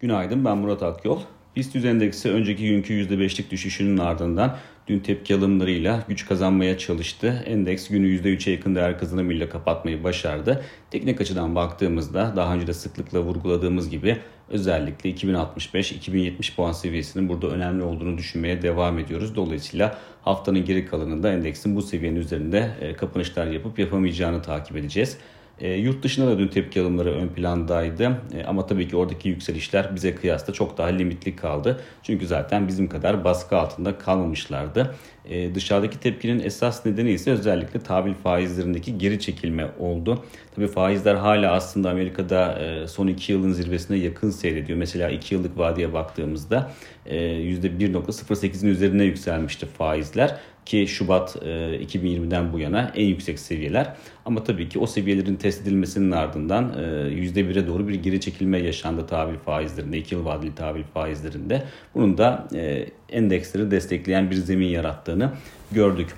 Günaydın ben Murat Akyol. BIST endeksi önceki günkü %5'lik düşüşünün ardından dün tepki alımlarıyla güç kazanmaya çalıştı. Endeks günü %3'e yakın değer kazanımıyla kapatmayı başardı. Teknik açıdan baktığımızda daha önce de sıklıkla vurguladığımız gibi özellikle 2065-2070 puan seviyesinin burada önemli olduğunu düşünmeye devam ediyoruz. Dolayısıyla haftanın geri kalanında endeksin bu seviyenin üzerinde e, kapanışlar yapıp yapamayacağını takip edeceğiz. E, yurt dışında da dün tepki alımları ön plandaydı. E, ama tabii ki oradaki yükselişler bize kıyasla çok daha limitli kaldı. Çünkü zaten bizim kadar baskı altında kalmamışlardı. E, dışarıdaki tepkinin esas nedeni ise özellikle tahvil faizlerindeki geri çekilme oldu. Tabii faizler hala aslında Amerika'da e, son 2 yılın zirvesine yakın seyrediyor. Mesela 2 yıllık vadeye baktığımızda e, %1.08'in üzerine yükselmişti faizler ki Şubat 2020'den bu yana en yüksek seviyeler. Ama tabii ki o seviyelerin test edilmesinin ardından %1'e doğru bir geri çekilme yaşandı tahvil faizlerinde, 2 yıl vadeli tahvil faizlerinde. Bunun da endeksleri destekleyen bir zemin yarattığını gördük.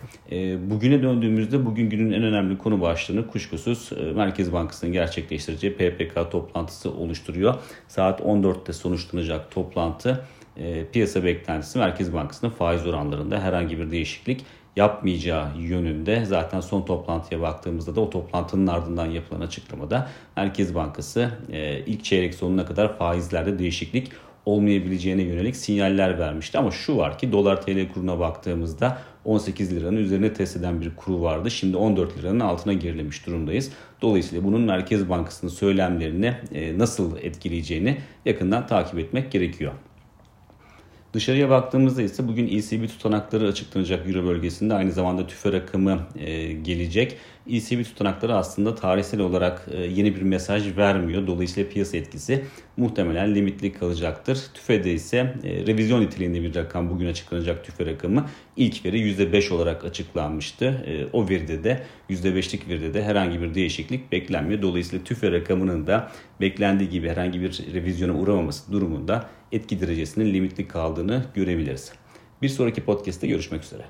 Bugüne döndüğümüzde bugün günün en önemli konu başlığını kuşkusuz Merkez Bankası'nın gerçekleştireceği PPK toplantısı oluşturuyor. Saat 14'te sonuçlanacak toplantı e, piyasa beklentisi Merkez Bankası'nın faiz oranlarında herhangi bir değişiklik yapmayacağı yönünde. Zaten son toplantıya baktığımızda da o toplantının ardından yapılan açıklamada Merkez Bankası e, ilk çeyrek sonuna kadar faizlerde değişiklik olmayabileceğine yönelik sinyaller vermişti. Ama şu var ki dolar TL kuruna baktığımızda 18 liranın üzerine test eden bir kuru vardı. Şimdi 14 liranın altına gerilemiş durumdayız. Dolayısıyla bunun Merkez Bankası'nın söylemlerini e, nasıl etkileyeceğini yakından takip etmek gerekiyor. Dışarıya baktığımızda ise bugün ECB tutanakları açıklanacak Euro bölgesinde. Aynı zamanda tüfe rakamı e, gelecek. ECB tutanakları aslında tarihsel olarak e, yeni bir mesaj vermiyor. Dolayısıyla piyasa etkisi muhtemelen limitli kalacaktır. TÜFE'de ise e, revizyon niteliğinde bir rakam bugün açıklanacak tüfe rakamı. ilk veri %5 olarak açıklanmıştı. E, o veride de %5'lik veride de herhangi bir değişiklik beklenmiyor. Dolayısıyla tüfe rakamının da beklendiği gibi herhangi bir revizyona uğramaması durumunda etki derecesinin limitli kaldığını görebiliriz. Bir sonraki podcast'te görüşmek üzere.